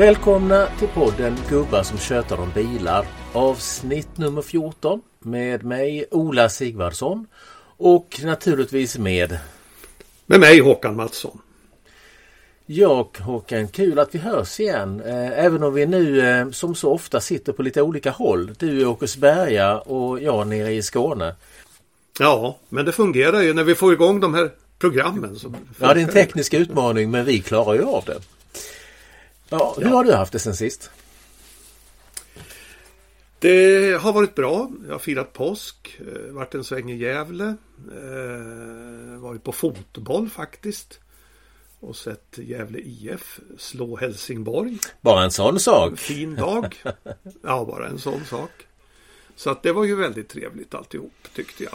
Välkomna till podden Gubbar som tjötar om bilar. Avsnitt nummer 14 med mig Ola Sigvardsson och naturligtvis med med mig Håkan Mattsson. Ja Håkan, kul att vi hörs igen. Eh, även om vi nu eh, som så ofta sitter på lite olika håll. Du i Åkersberga och jag nere i Skåne. Ja, men det fungerar ju när vi får igång de här programmen. Ja, det är en teknisk utmaning men vi klarar ju av det. Ja, hur ja. har du haft det sen sist? Det har varit bra. Jag har firat påsk, eh, varit en sväng i Gävle, eh, varit på fotboll faktiskt och sett Gävle IF slå Helsingborg. Bara en sån sak? Fin dag. Ja, bara en sån sak. Så att det var ju väldigt trevligt alltihop tyckte jag.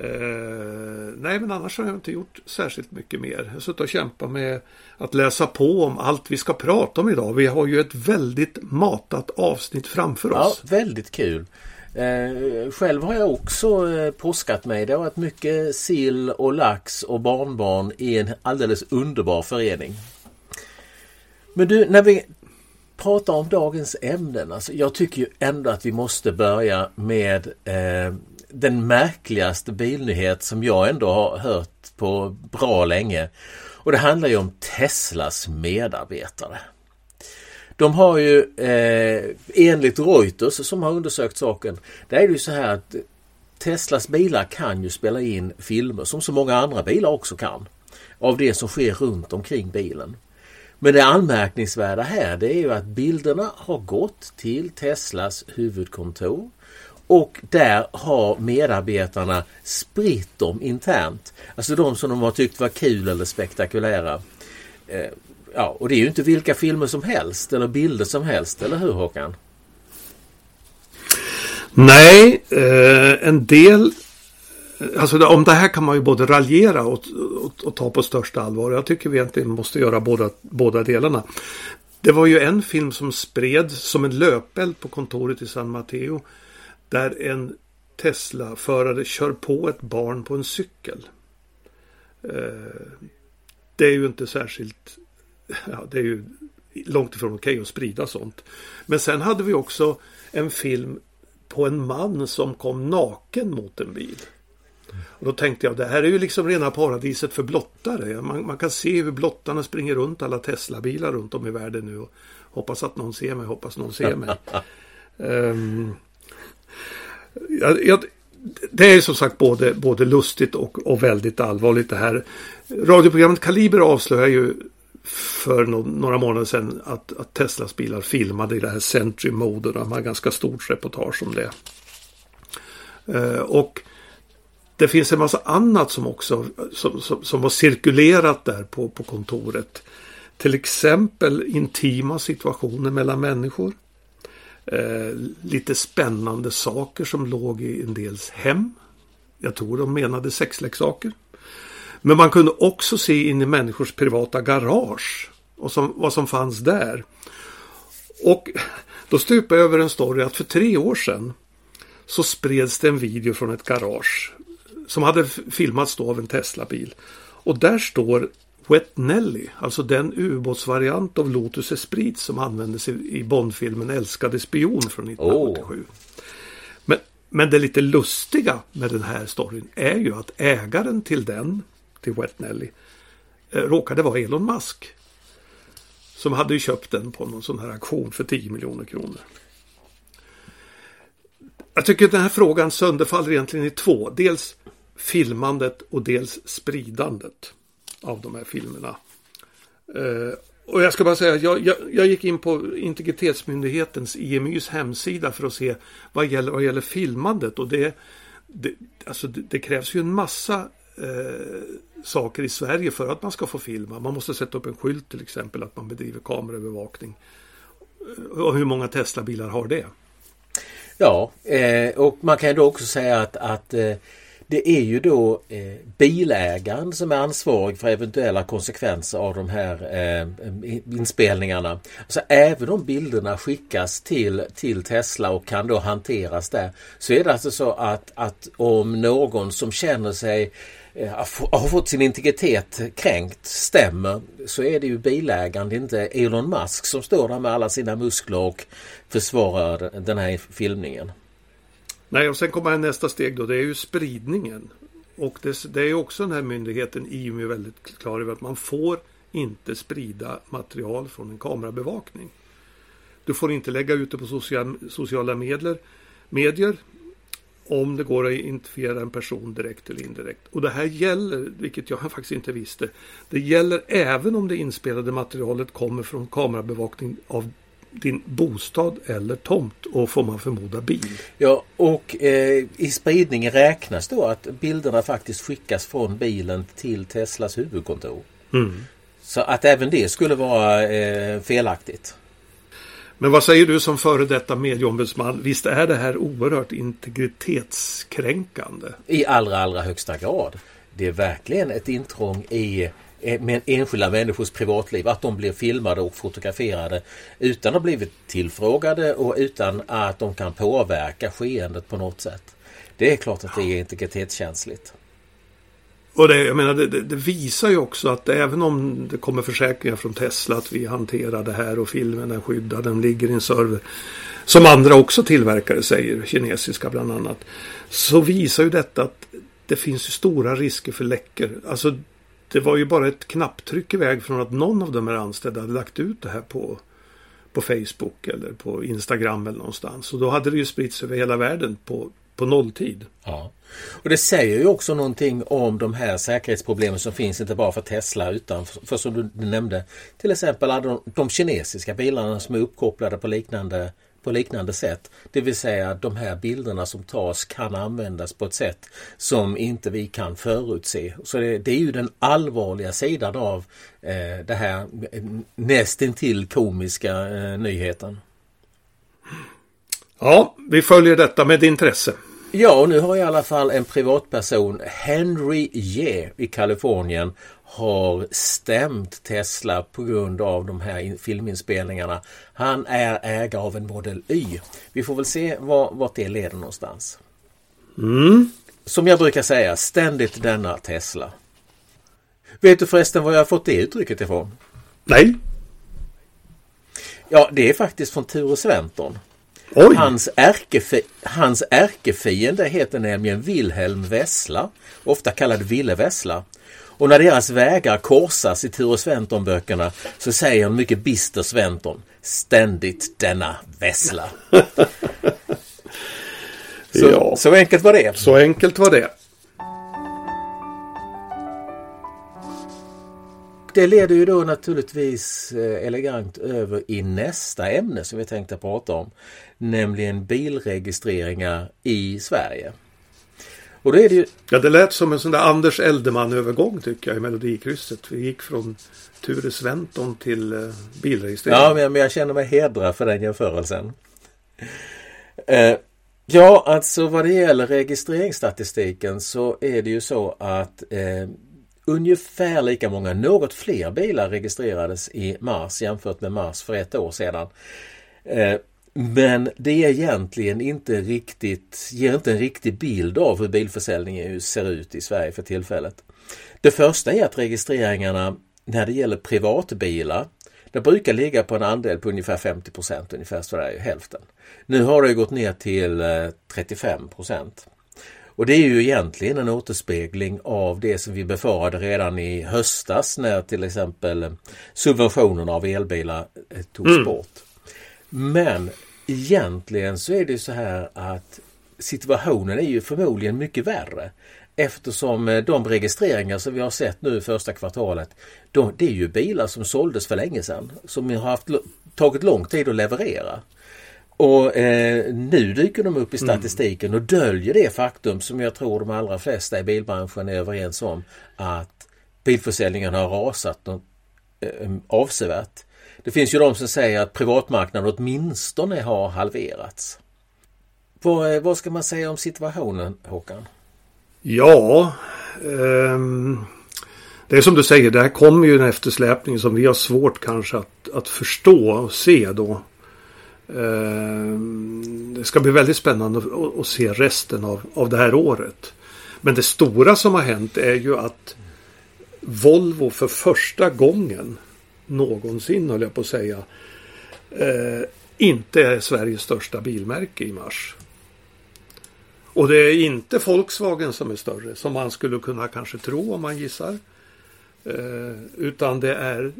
Eh, nej, men annars har jag inte gjort särskilt mycket mer. Jag har suttit och kämpat med att läsa på om allt vi ska prata om idag. Vi har ju ett väldigt matat avsnitt framför oss. Ja, väldigt kul. Eh, själv har jag också eh, påskat mig. Det har varit mycket sill och lax och barnbarn i en alldeles underbar förening. Men du, när vi pratar om dagens ämnen. Alltså jag tycker ju ändå att vi måste börja med eh, den märkligaste bilnyhet som jag ändå har hört på bra länge. Och det handlar ju om Teslas medarbetare. De har ju eh, enligt Reuters som har undersökt saken. Det är ju så här att Teslas bilar kan ju spela in filmer som så många andra bilar också kan. Av det som sker runt omkring bilen. Men det anmärkningsvärda här det är ju att bilderna har gått till Teslas huvudkontor och där har medarbetarna spritt dem internt. Alltså de som de har tyckt var kul eller spektakulära. Eh, ja, och det är ju inte vilka filmer som helst eller bilder som helst, eller hur Håkan? Nej, eh, en del Alltså om det här kan man ju både raljera och, och, och, ta på största allvar. Jag tycker vi egentligen måste göra båda, båda delarna. Det var ju en film som spreds som en löpeld på kontoret i San Mateo. Där en Tesla-förare kör på ett barn på en cykel. Eh, det är ju inte särskilt... Ja, det är ju långt ifrån okej okay att sprida sånt. Men sen hade vi också en film på en man som kom naken mot en bil. Och då tänkte jag, det här är ju liksom rena paradiset för blottare. Man, man kan se hur blottarna springer runt alla Tesla-bilar runt om i världen nu. Och hoppas att någon ser mig, hoppas någon ser mig. um, jag, jag, det är som sagt både, både lustigt och, och väldigt allvarligt det här. Radioprogrammet Kaliber avslöjar ju för no några månader sedan att, att Teslas bilar filmade i det här Sentry Mode. De har ganska stort reportage om det. Uh, och det finns en massa annat som också som, som, som har cirkulerat där på, på kontoret. Till exempel intima situationer mellan människor. Eh, lite spännande saker som låg i en dels hem. Jag tror de menade sexleksaker. Men man kunde också se in i människors privata garage och som, vad som fanns där. Och då stupade jag över en story att för tre år sedan så spreds det en video från ett garage som hade filmats då av en Tesla-bil. Och där står Wet Nelly, alltså den ubåtsvariant av Lotus Esprit som användes i, Bondfilmen Älskade spion från 1987. Oh. Men, men det lite lustiga med den här storyn är ju att ägaren till den, till Wet Nelly, eh, råkade vara Elon Musk. Som hade köpt den på någon sån här auktion för 10 miljoner kronor. Jag tycker att den här frågan sönderfaller egentligen i två. Dels filmandet och dels spridandet av de här filmerna. Eh, och jag ska bara säga, jag, jag, jag, gick in på Integritetsmyndighetens IMYs hemsida för att se vad gäller, vad gäller filmandet och det, det, alltså det, det krävs ju en massa eh, saker i Sverige för att man ska få filma. Man måste sätta upp en skylt till exempel att man bedriver kameraövervakning. Eh, och hur många Tesla-bilar har det? Ja, eh, och man kan då också säga att, att eh, det är ju då eh, bilägaren som är ansvarig för eventuella konsekvenser av de här eh, inspelningarna. Så även om bilderna skickas till, till Tesla och kan då hanteras där så är det alltså så att, att om någon som känner sig eh, har fått sin integritet kränkt stämmer så är det ju bilägaren, det är inte Elon Musk som står där med alla sina muskler och försvarar den här filmningen. Nej, och sen kommer nästa steg då, det är ju spridningen. Och det, det är också den här myndigheten EU är väldigt klar över att man får inte sprida material från en kamerabevakning. Du får inte lägga ut det på sociala medier, medier om det går att identifiera en person direkt eller indirekt. Och det här gäller, vilket jag faktiskt inte visste, det gäller även om det inspelade materialet kommer från kamerabevakning av din bostad eller tomt och får man förmoda bil. Ja och eh, i spridningen räknas då att bilderna faktiskt skickas från bilen till Teslas huvudkontor. Mm. Så att även det skulle vara eh, felaktigt. Men vad säger du som före detta medieombudsman? Visst är det här oerhört integritetskränkande? I allra, allra högsta grad. Det är verkligen ett intrång i Eh, med enskilda människors privatliv. Att de blir filmade och fotograferade utan att ha blivit tillfrågade och utan att de kan påverka skeendet på något sätt. Det är klart att det är integritetskänsligt. Och det, jag menar, det, det, visar ju också att även om det kommer försäkringar från Tesla att vi hanterar det här och filmen är skyddad, den ligger i en server. Som andra också tillverkare säger, kinesiska bland annat. Så visar ju detta att det finns stora risker för läckor. Alltså det var ju bara ett knapptryck iväg från att någon av de här anställda hade lagt ut det här på, på Facebook eller på Instagram eller någonstans. Och då hade det ju spritts över hela världen på, på nolltid. Ja. Och det säger ju också någonting om de här säkerhetsproblemen som finns inte bara för Tesla utan för, för som du nämnde till exempel de, de kinesiska bilarna som är uppkopplade på liknande på liknande sätt. Det vill säga de här bilderna som tas kan användas på ett sätt som inte vi kan förutse. Så det, det är ju den allvarliga sidan av eh, det här eh, nästintill komiska eh, nyheten. Ja, vi följer detta med intresse. Ja, och nu har i alla fall en privatperson, Henry Ye i Kalifornien, har stämt Tesla på grund av de här filminspelningarna. Han är ägare av en Model Y. Vi får väl se vart det leder någonstans. Mm. Som jag brukar säga, ständigt denna Tesla. Vet du förresten var jag har fått det uttrycket ifrån? Nej. Ja, det är faktiskt från Ture Sventon. Hans, ärkefi hans ärkefiende heter nämligen Wilhelm Vessla, ofta kallad Ville Vessla. Och när deras vägar korsas i Ture Sventon-böckerna så säger en mycket bister Sventon ständigt denna Vessla. så, ja. så enkelt var det. Så enkelt var det. Det leder ju då naturligtvis eh, elegant över i nästa ämne som vi tänkte prata om. Nämligen bilregistreringar i Sverige. Och då är det ju... Ja, det lät som en sån där Anders Eldeman-övergång tycker jag i Melodikrysset. Vi gick från Ture Sventon till uh, bilregistrering. Ja, men, jag känner mig hedrad för den jämförelsen. Uh, ja, alltså vad det gäller registreringsstatistiken så är det ju så att ungefär lika många, något fler bilar registrerades i mars jämfört med mars för ett år sedan. Eh, men det är egentligen inte riktigt, ger inte en riktig bild av hur bilförsäljningen ser ut i Sverige för tillfället. Det första är att registreringarna när det gäller privatbilar det brukar ligga på en andel på ungefär 50 procent, ungefär sådär hälften. Nu har det gått ner till eh, 35 procent. Och det är ju egentligen en återspegling av det som vi befarade redan i höstas när till exempel subventionerna av elbilar eh, togs mm. bort. Men egentligen så är det så här att situationen är ju förmodligen mycket värre. Eftersom eh, de registreringar som vi har sett nu första kvartalet, de, det är ju bilar som såldes för länge sedan. Som har haft, tagit lång tid att leverera. Och eh, nu dyker de upp i mm. statistiken och döljer det faktum som jag tror de allra flesta i bilbranschen är överens om att bilförsäljningen har rasat något, eh, avsevärt. Det finns ju de som säger att privatmarknaden åtminstone har halverats. Vad, eh, vad ska man säga om situationen Håkan? Ja, um, det är som du säger, det här kommer ju en eftersläpning som vi har svårt kanske att, att förstå och se då. Ehm, det ska bli väldigt spännande att, se resten av, av det här året. Men det stora som har hänt är ju att Volvo för första gången någonsin, höll jag på att säga, eh, inte är Sveriges största bilmärke i mars. Och det är inte Volkswagen som är större, som man skulle kunna kanske tro om man gissar. Eh, utan det är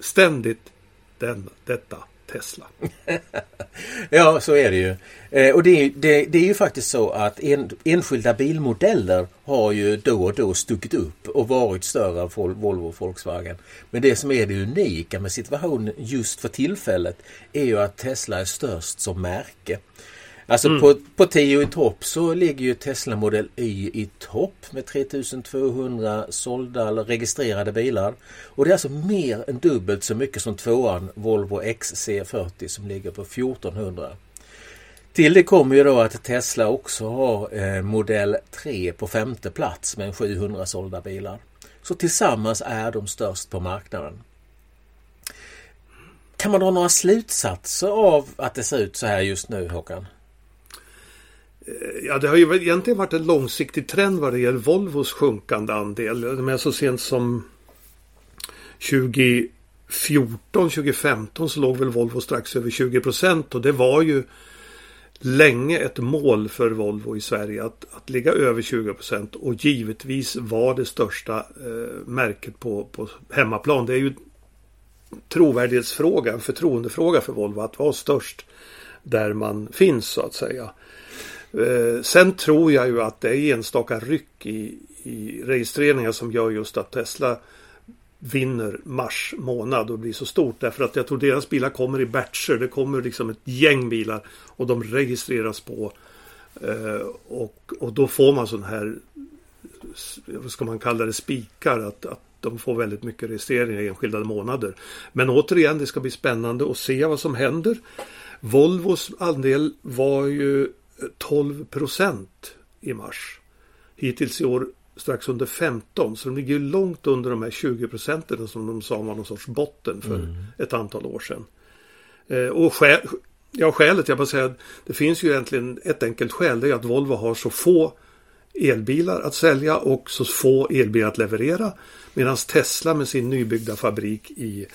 ständigt den, detta Tesla. ja, så är det ju. Eh, och det är, det, det är ju faktiskt så att en, enskilda bilmodeller har ju då och då stuckit upp och varit större än Volvo och Volkswagen. Men det som är det unika med situationen just för tillfället är ju att Tesla är störst som märke. Alltså mm. på, på 10 i topp så ligger ju Tesla Model Y i topp med 3200 sålda eller registrerade bilar. Och det är alltså mer än dubbelt så mycket som tvåan Volvo XC40 som ligger på 1400. Till det kommer ju då att Tesla också har eh, modell 3 på femte plats med 700 sålda bilar. Så tillsammans är de störst på marknaden. Kan man dra några slutsatser av att det ser ut så här just nu Håkan? Eh, ja, det har ju egentligen varit en långsiktig trend vad det gäller Volvos sjunkande andel. Men så sent som 2014, 2015 så låg väl Volvo strax över 20 procent och det var ju länge ett mål för Volvo i Sverige att, att ligga över 20 procent och givetvis var det största eh, märket på, på hemmaplan. Det är ju trovärdighetsfråga, en förtroendefråga för Volvo att vara störst där man finns så att säga. Eh, sen tror jag ju att det är enstaka ryck i, i registreringar som gör just att Tesla vinner mars månad och blir så stort. Därför att jag tror deras bilar kommer i batcher. Det kommer liksom ett gäng bilar och de registreras på. Eh, och, och då får man sån här, vad ska man kalla det, spikar. Att, att de får väldigt mycket registreringar i enskilda månader. Men återigen, det ska bli spännande att se vad som händer. Volvos andel var ju 12 procent i mars. Hittills i år strax under 15 så de ligger långt under de här 20 procenten som de sa var någon sorts botten för mm. ett antal år sedan. Eh, och skäl, ja, skälet, jag bara säga det finns ju egentligen ett enkelt skäl. Det är att Volvo har så få elbilar att sälja och så få elbilar att leverera. Medan Tesla med sin nybyggda fabrik i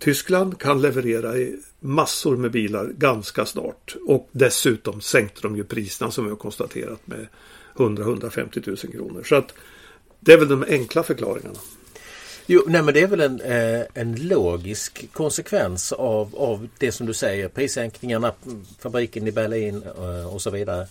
Tyskland kan leverera massor med bilar ganska snart. Och dessutom sänkte de ju priserna som vi har konstaterat med 100-150 000 kronor. Så att det är väl de enkla förklaringarna. Jo, nej men det är väl en, eh, en logisk konsekvens av, av det som du säger. Prissänkningarna, fabriken i Berlin eh, och så vidare.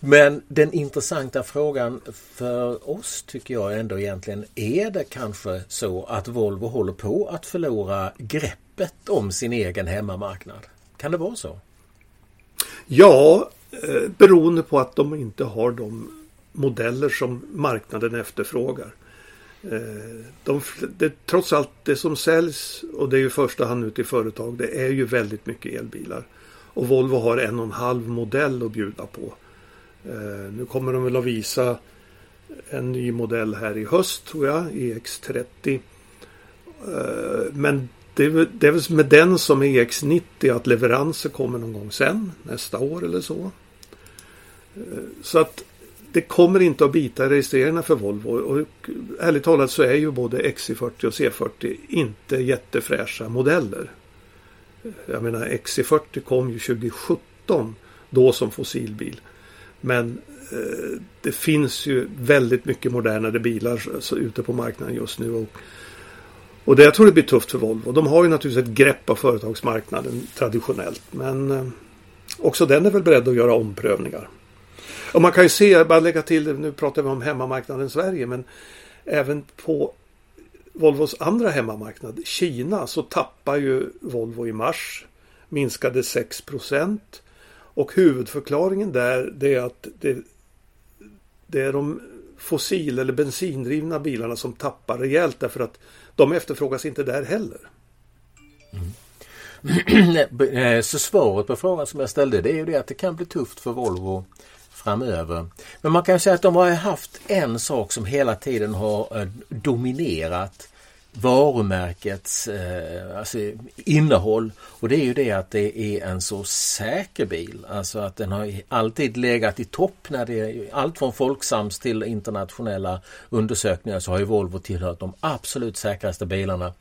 Men den intressanta frågan för oss tycker jag ändå egentligen är det kanske så att Volvo håller på att förlora greppet om sin egen hemmamarknad? Kan det vara så? Ja, eh, beroende på att de inte har de modeller som marknaden efterfrågar. Eh, de, det, trots allt det som säljs och det är ju i första hand ut i företag det är ju väldigt mycket elbilar. Och Volvo har en och en halv modell att bjuda på. Eh, nu kommer de väl att visa en ny modell här i höst tror jag, EX30. Eh, men det är, det är väl med den som EX90 att leveranser kommer någon gång sen, nästa år eller så. Eh, så att det kommer inte att bita i registreringarna för Volvo. Och ärligt talat så är ju både XC40 och C40 inte jättefräscha modeller. Eh, jag menar XC40 kom ju 2017 då som fossilbil. Men eh, det finns ju väldigt mycket modernare bilar så, ute på marknaden just nu. Och, och det jag tror det blir tufft för Volvo. De har ju naturligtvis ett grepp av företagsmarknaden traditionellt. Men eh, också den är väl beredd att göra omprövningar. Och man kan ju se, bara lägga till, nu pratar vi om hemmamarknaden Sverige, men även på Volvos andra hemmamarknad, Kina, så tappar ju Volvo i mars. Minskade 6 procent. Och huvudförklaringen där det är att det, det är de fossil eller bensindrivna bilarna som tappar rejält därför att de efterfrågas inte där heller. Mm. Eh, så svaret på frågan som jag ställde det är ju det att det kan bli tufft för Volvo framöver. Men man kan säga att de har haft en sak som hela tiden har eh, dominerat varumärkets eh, alltså, innehåll. Och det är ju det att det är en så säker bil. Alltså att den har alltid legat i topp när det är allt från Folksams till internationella undersökningar så har ju Volvo tillhört de absolut säkraste bilarna.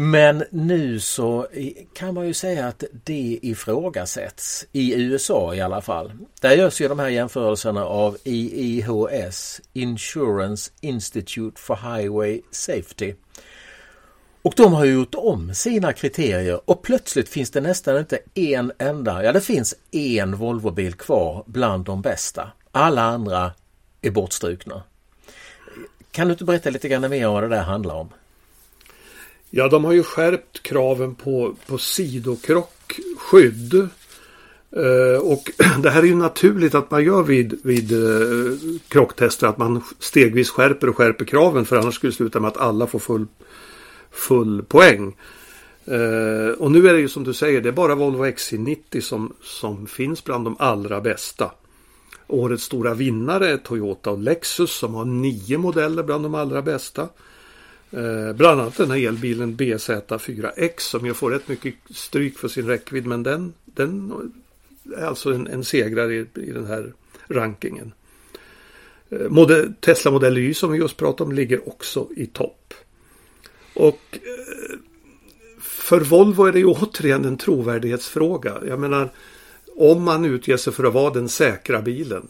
Men nu så kan man ju säga att det ifrågasätts i USA i alla fall. Där görs ju de här jämförelserna av IIHS, Insurance Institute for Highway Safety. Och de har gjort om sina kriterier och plötsligt finns det nästan inte en enda, ja det finns en Volvobil kvar bland de bästa. Alla andra är bortstrukna. Kan du inte berätta lite grann mer om vad det där handlar om? Ja, de har ju skärpt kraven på, på sidokrockskydd. Eh, och det här är ju naturligt att man gör vid, vid eh, krocktester. Att man stegvis skärper och skärper kraven. För annars skulle det sluta med att alla får full, full poäng. Uh, och nu är det ju som du säger, det är bara Volvo XC90 som, som finns bland de allra bästa. Årets stora vinnare är Toyota och Lexus som har nio modeller bland de allra bästa. Eh, bland annat den här elbilen BZ4X som ju får rätt mycket stryk för sin räckvidd men den, den är alltså en, en segrare i, i den här rankingen. Eh, modell, Tesla Model Y som vi just pratade om ligger också i topp. Och eh, för Volvo är det ju återigen en trovärdighetsfråga. Jag menar om man utger sig för att vara den säkra bilen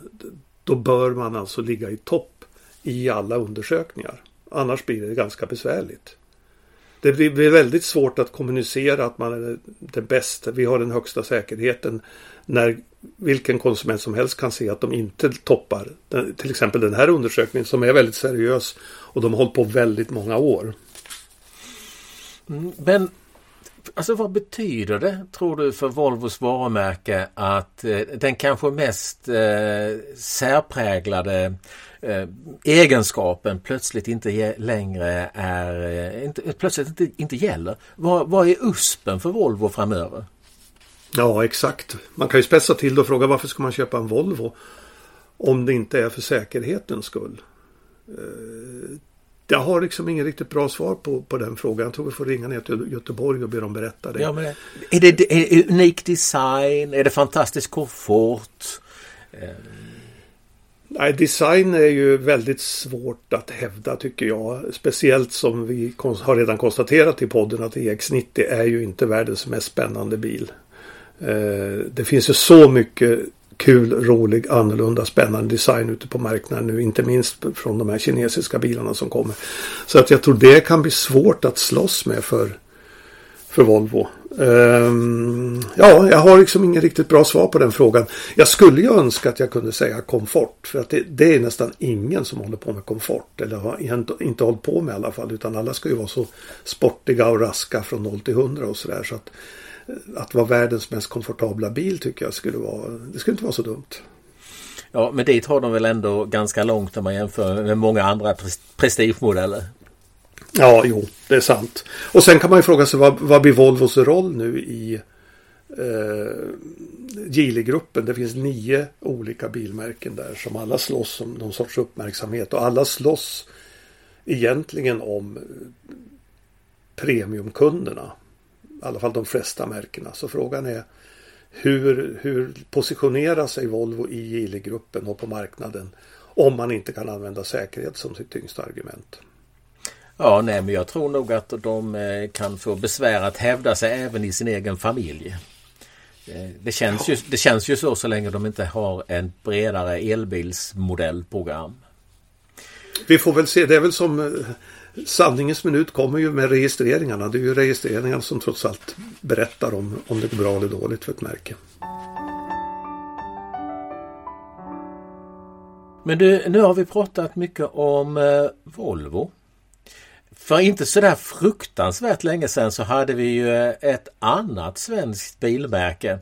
då bör man alltså ligga i topp i alla undersökningar. Annars blir det ganska besvärligt. Det blir väldigt svårt att kommunicera att man är det bästa. Vi har den högsta säkerheten. När vilken konsument som helst kan se att de inte toppar. Till exempel den här undersökningen som är väldigt seriös. Och de har hållit på väldigt många år. Mm, men alltså vad betyder det tror du för Volvos varumärke att eh, den kanske mest eh, särpräglade eh, egenskapen plötsligt inte längre är, eh, inte, plötsligt inte, inte gäller. Vad, vad är USPen för Volvo framöver? Ja exakt. Man kan ju spetsa till det och fråga varför ska man köpa en Volvo? Om det inte är för säkerhetens skull. Eh, Eh, jag har liksom ingen riktigt bra svar på, på den frågan. Jag tror vi får ringa ner till Göteborg och be dem berätta det. Ja, men är, det är det unik design? Är det fantastisk komfort? Nej, design är ju väldigt svårt att hävda tycker jag. Speciellt som vi har redan konstaterat i podden att EX90 är ju inte världens mest spännande bil. Eh, det finns ju så mycket kul, rolig, annorlunda, spännande design ute på marknaden nu. Inte minst från de här kinesiska bilarna som kommer. Så att jag tror det kan bli svårt att slåss med för, för Volvo. Um, ja, jag har liksom ingen riktigt bra svar på den frågan. Jag skulle ju önska att jag kunde säga komfort. För att det, det är nästan ingen som håller på med komfort. Eller har inte, inte hållit på med i alla fall. Utan alla ska ju vara så sportiga och raska från 0 till 100 och sådär. Så att, att vara världens mest komfortabla bil tycker jag skulle vara. Det skulle inte vara så dumt. Ja, men dit har de väl ändå ganska långt om man jämför med många andra prestigemodeller. Ja, jo, det är sant. Och sen kan man ju fråga sig vad, vad blir Volvos roll nu i eh, Geely-gruppen? Det finns nio olika bilmärken där som alla slåss om någon sorts uppmärksamhet och alla slåss egentligen om premiumkunderna. I alla fall de flesta märkena. Så frågan är hur, hur positionerar sig Volvo i Geely-gruppen och på marknaden om man inte kan använda säkerhet som sitt tyngsta argument. Ja, nej, men jag tror nog att de eh, kan få besvär att hävda sig även i sin egen familj. Eh, det känns, ju, det känns ju så så länge de inte har en bredare elbilsmodellprogram. Vi får väl se. Det är väl som eh, sanningens minut kommer ju med registreringarna. Det är ju registreringarna som trots allt berättar om, om det går bra eller dåligt för ett märke. Men du, nu har vi pratat mycket om eh, Volvo. För inte sådär fruktansvärt länge sedan så hade vi ju eh, ett annat svenskt bilmärke.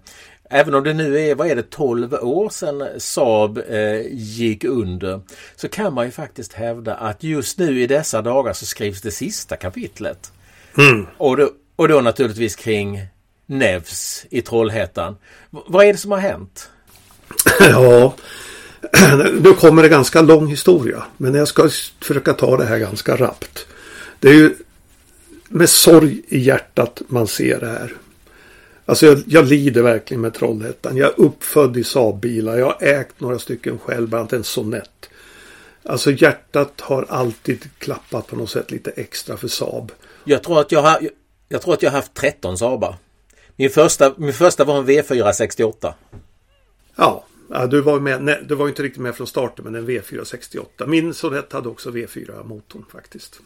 Även om det nu är, vad är det, 12 år sedan Saab eh, gick under så kan man ju faktiskt hävda att just nu i dessa dagar så skrivs det sista kapitlet. Mm. Och, då, och då naturligtvis kring Nevs i Trollhättan. V vad är det som har hänt? Ja, nu kommer det ganska lång historia men jag ska försöka ta det här ganska rappt. Det är ju med sorg i hjärtat man ser det här. Alltså jag, jag lider verkligen med Trollhättan. Jag är uppfödd i Saab-bilar. Jag har ägt några stycken själv, bland annat en Sonett. Alltså hjärtat har alltid klappat på något sätt lite extra för Saab. Jag tror att jag har, jag tror att jag har haft 13 Saabar. Min första, min första var en V468. Ja, ja du, var med, nej, du var inte riktigt med från starten men en V468. Min Sonett hade också V4-motorn faktiskt.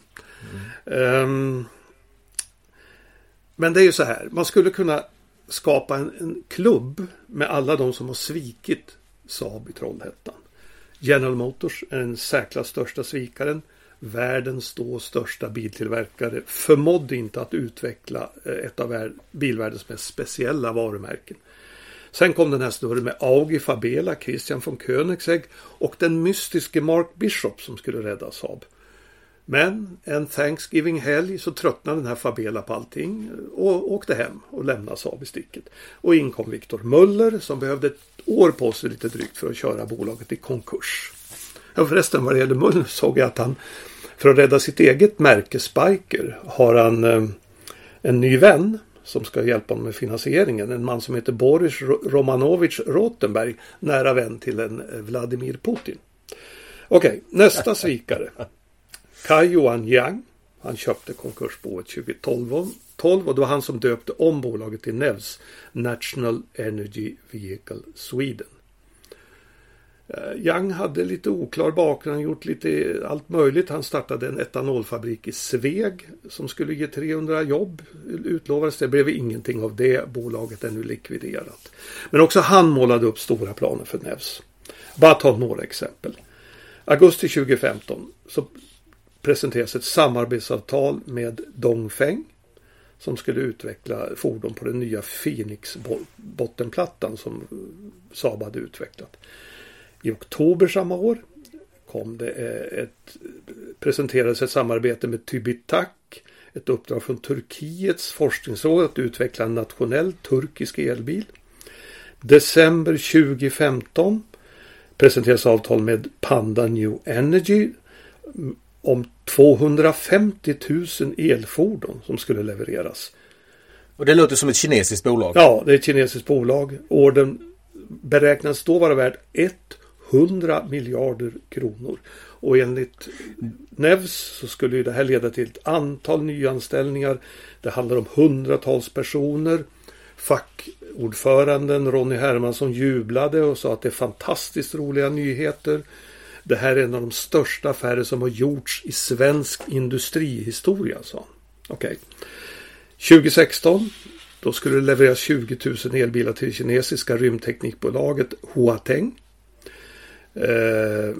Mm. Um, men det är ju så här, man skulle kunna skapa en, en klubb med alla de som har svikit Saab i Trollhättan. General Motors är den säkra största svikaren. Världens då största biltillverkare förmådde inte att utveckla eh, ett av bilvärldens mest speciella varumärken. Sen kom den här snurren med Augi Fabela, Christian von Koenigsegg och den mystiske Mark Bishop som skulle rädda Saab. Men en Thanksgiving-helg så tröttnade den här Fabela på allting och åkte hem och lämnade Saab i sticket. Och in kom Viktor Muller som behövde ett år på sig lite drygt för att köra bolaget i konkurs. Ja, förresten vad det gäller Muller såg jag att han för att rädda sitt eget märke Spiker har han eh, en ny vän som ska hjälpa honom med finansieringen. En man som heter Boris Romanovich Rotenberg, nära vän till en eh, Vladimir Putin. Okej, okay, nästa svikare. Kai Johan Yang. Han köpte konkursboet 2012 och det var han som döpte om bolaget till NEVS, National Energy Vehicle Sweden. Eh, Yang hade lite oklar bakgrund, gjort lite allt möjligt. Han startade en etanolfabrik i Sveg som skulle ge 300 jobb. Utlovades det, blev ingenting av det. Bolaget är nu likviderat. Men också han målade upp stora planer för Nevs. Bara ta några exempel. Augusti 2015 så presenteras ett samarbetsavtal med Dongfeng som skulle utveckla fordon på den nya Phoenix bottenplattan som Saab hade utvecklat. I oktober samma år kom det eh, ett, presenterades ett samarbete med Tybitak, ett uppdrag från Turkiets forskningsråd att utveckla en nationell turkisk elbil. December 2015 presenteras avtal med Panda New Energy om 250 000 elfordon som skulle levereras. Och det låter som ett kinesiskt bolag? Ja, det är ett kinesiskt bolag. Orden beräknas då vara värd 100 miljarder kronor. Och enligt Nevs så skulle det här leda till ett antal nyanställningar. Det handlar om hundratals personer. Fackordföranden Ronny Hermansson jublade och sa att det är fantastiskt roliga nyheter. Det här är en av de största affärer som har gjorts i svensk industrihistoria, sa han. Okej. Okay. 2016 då skulle det levereras 20 000 elbilar till det kinesiska rymdteknikbolaget Huateng. Eh,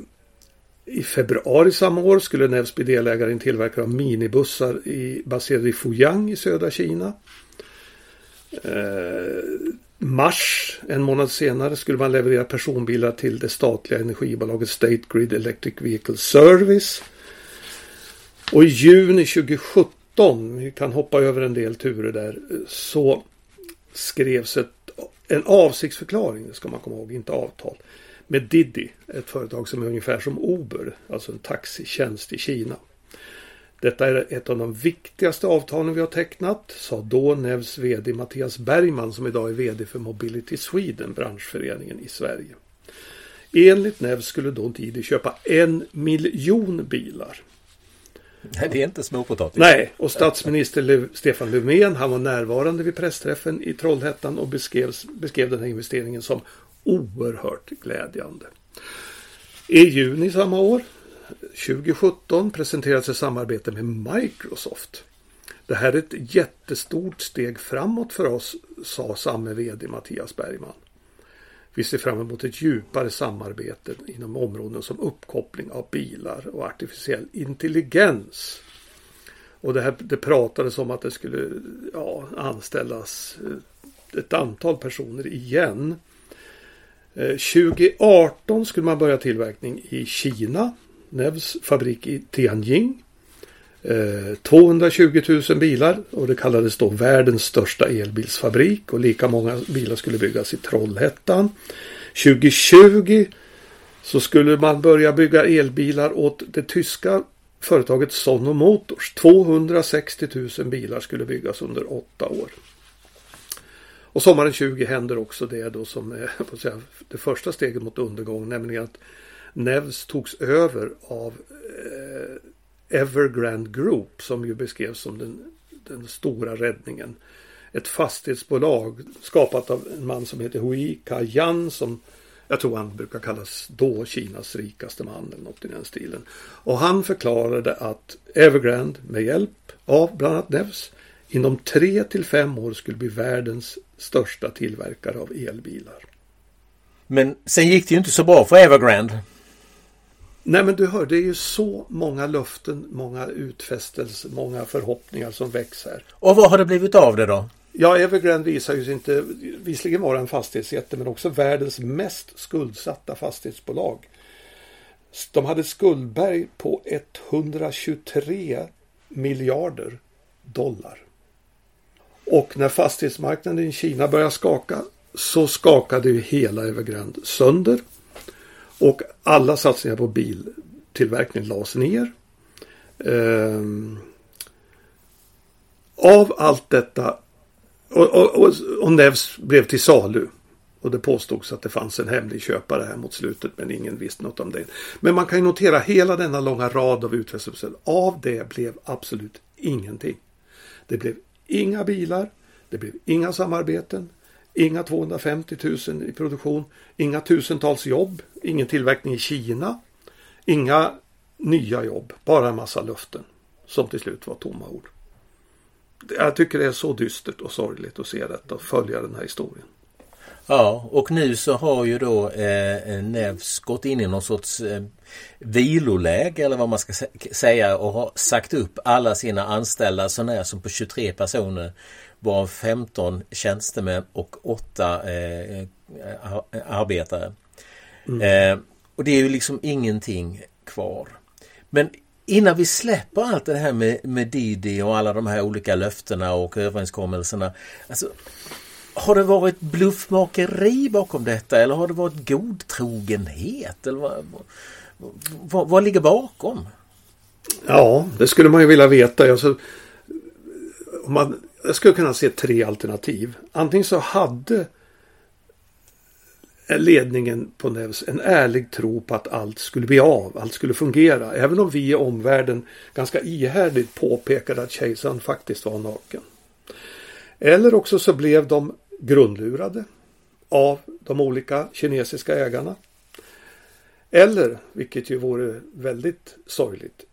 I februari samma år skulle Nevs bli delägare i en tillverkare av minibussar i, baserad i Fuyang i södra Kina. Eh, mars, en månad senare, skulle man leverera personbilar till det statliga energibolaget State Grid Electric Vehicle Service. Och i juni 2017, vi kan hoppa över en del turer där, så skrevs ett, en avsiktsförklaring, det ska man komma ihåg, inte avtal, med Didi, ett företag som är ungefär som Uber, alltså en taxitjänst i Kina. Detta är ett av de viktigaste avtalen vi har tecknat, sa då Nevs VD Mattias Bergman som idag är VD för Mobility Sweden, branschföreningen i Sverige. Enligt Nevs skulle då Didi köpa en miljon bilar. Nej, det är inte småpotatis. Nej, och statsminister Le Stefan Löfven han var närvarande vid pressträffen i Trollhättan och beskrev, beskrev den här investeringen som oerhört glädjande. I juni samma år 2017 presenterades ett samarbete med Microsoft. Det här är ett jättestort steg framåt för oss, sa samme VD Mattias Bergman. Vi ser fram emot ett djupare samarbete inom områden som uppkoppling av bilar och artificiell intelligens. Och det, här, det pratades om att det skulle ja, anställas eh, ett antal personer igen. Eh, 2018 skulle man börja tillverkning i Kina Nevs fabrik i Tianjin. Eh, 220 000 bilar och det kallades då världens största elbilsfabrik och lika många bilar skulle byggas i Trollhättan. 2020 så skulle man börja bygga elbilar åt det tyska företaget Sono Motors. 260 000 bilar skulle byggas under åtta år. Och sommaren 20 händer också det då som är säga, det första steget mot undergång, nämligen att Nevs togs över av eh, Evergrande Group som ju beskrevs som den, den stora räddningen. Ett fastighetsbolag skapat av en man som heter Hui Kajan som jag tror han brukar kallas då Kinas rikaste man eller något i den stilen. Och han förklarade att Evergrande med hjälp av bland annat Nevs inom tre till fem år skulle bli världens största tillverkare av elbilar. Men sen gick det ju inte så bra för Evergrande. Nej men du hör, det är ju så många löften, många utfästelser, många förhoppningar som väcks här. Och vad har det blivit av det då? Ja, Evergrande visar ju inte, visserligen vara en fastighetsjätte men också världens mest skuldsatta fastighetsbolag. De hade skuldberg på 123 miljarder dollar. Och när fastighetsmarknaden i Kina började skaka så skakade ju hela Evergrande sönder. Och alla satsningar på biltillverkning lades ner. Ehm, av allt detta och, och, och, och Nevs blev till salu. Och det påstods att det fanns en hemlig köpare här mot slutet men ingen visste något om det. Men man kan ju notera hela denna långa rad av utfästelser. Av det blev absolut ingenting. Det blev inga bilar. Det blev inga samarbeten. Inga 250 000 i produktion. Inga tusentals jobb. Ingen tillverkning i Kina. Inga nya jobb. Bara en massa löften. Som till slut var tomma ord. Jag tycker det är så dystert och sorgligt att se detta och följa den här historien. Ja, och nu så har ju då eh, eh Nevs gått in i någon sorts eh, viloläge eller vad man ska säga och har sagt upp alla sina anställda så när som på 23 personer. Varav 15 tjänstemän och 8 eh, arbetare. Mm. Eh, och det är ju liksom ingenting kvar. Men innan vi släpper allt det här med, med Didi och alla de här olika löftena och överenskommelserna. Alltså, har det varit bluffmakeri bakom detta eller har det varit godtrogenhet? Eller vad, vad, vad ligger bakom? Ja, det skulle man ju vilja veta. Alltså, om man, jag skulle kunna se tre alternativ. Antingen så hade ledningen på Nevs en ärlig tro på att allt skulle bli av, allt skulle fungera. Även om vi i omvärlden ganska ihärdigt påpekade att kejsaren faktiskt var naken. Eller också så blev de grundlurade av de olika kinesiska ägarna. Eller, vilket ju vore väldigt sorgligt,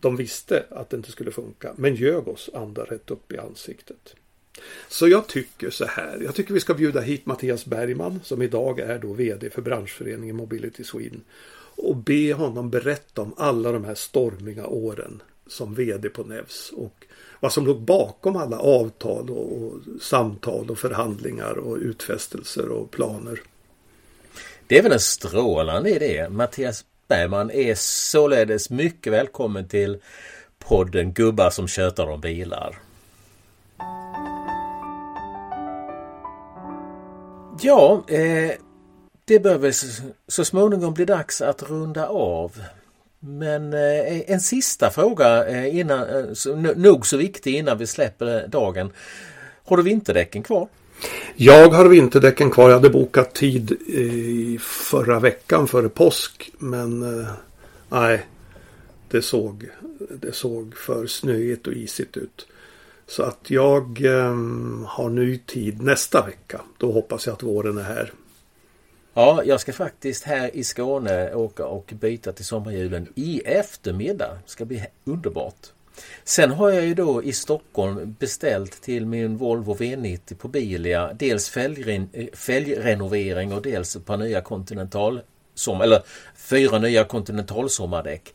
de visste att det inte skulle funka men ljög oss andra rätt upp i ansiktet. Så jag tycker så här. Jag tycker vi ska bjuda hit Mattias Bergman som idag är då VD för branschföreningen Mobility Sweden. Och be honom berätta om alla de här stormiga åren som VD på Nevs. Och vad som låg bakom alla avtal och, och samtal och förhandlingar och utfästelser och planer. Det är väl en strålande idé. Mattias Bergman är således mycket välkommen till podden Gubbar som tjötar om bilar. Ja, eh, det bör väl så småningom bli dags att runda av. Men eh, en sista fråga eh, innan, eh, nog så viktig innan vi släpper eh, dagen. Har du vinterdäcken kvar? Jag har vinterdäcken kvar. Jag hade bokat tid eh, i förra veckan före påsk. Men eh, nej, det såg, det såg för snöigt och isigt ut. Så att jag eh, har ny tid nästa vecka. Då hoppas jag att våren är här. Ja, jag ska faktiskt här i Skåne åka och byta till sommarhjulen i eftermiddag. Det ska bli underbart. Sen har jag ju då i Stockholm beställt till min Volvo V90 på Bilia dels fälgren, fälgrenovering och dels ett par nya Continental som, eller fyra nya Continental sommardäck.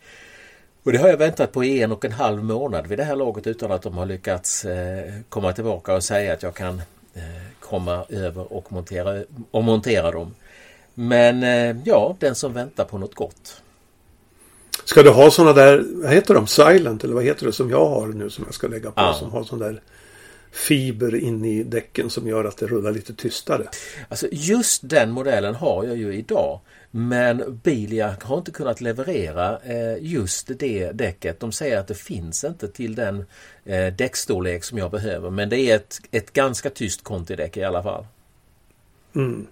Och det har jag väntat på i en och en halv månad vid det här laget utan att de har lyckats eh, komma tillbaka och säga att jag kan eh, komma över och montera, och montera dem. Men eh, ja, den som väntar på något gott. Ska du ha sådana där, vad heter de, Silent eller vad heter det som jag har nu som jag ska lägga på ja. som har sån där fiber in i däcken som gör att det rullar lite tystare. Alltså just den modellen har jag ju idag. Men Bilia har inte kunnat leverera eh, just det däcket. De säger att det finns inte till den eh, däckstorlek som jag behöver. Men det är ett, ett ganska tyst Conti-däck i alla fall. Mm.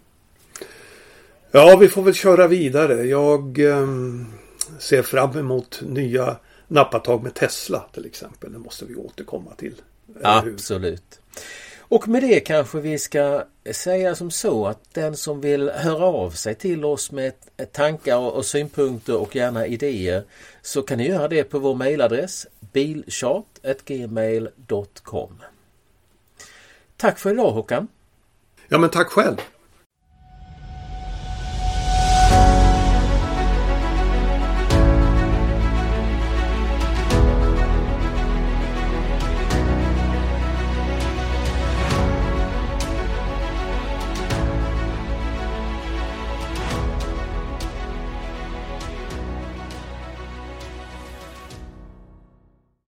Ja, vi får väl köra vidare. Jag eh, ser fram emot nya nappatag med Tesla till exempel. Det måste vi återkomma till. Absolut. Och med det kanske vi ska säga som så att den som vill höra av sig till oss med tankar och synpunkter och gärna idéer så kan ni göra det på vår mejladress bilchat.gmail.com Tack för idag Håkan! Ja men tack själv!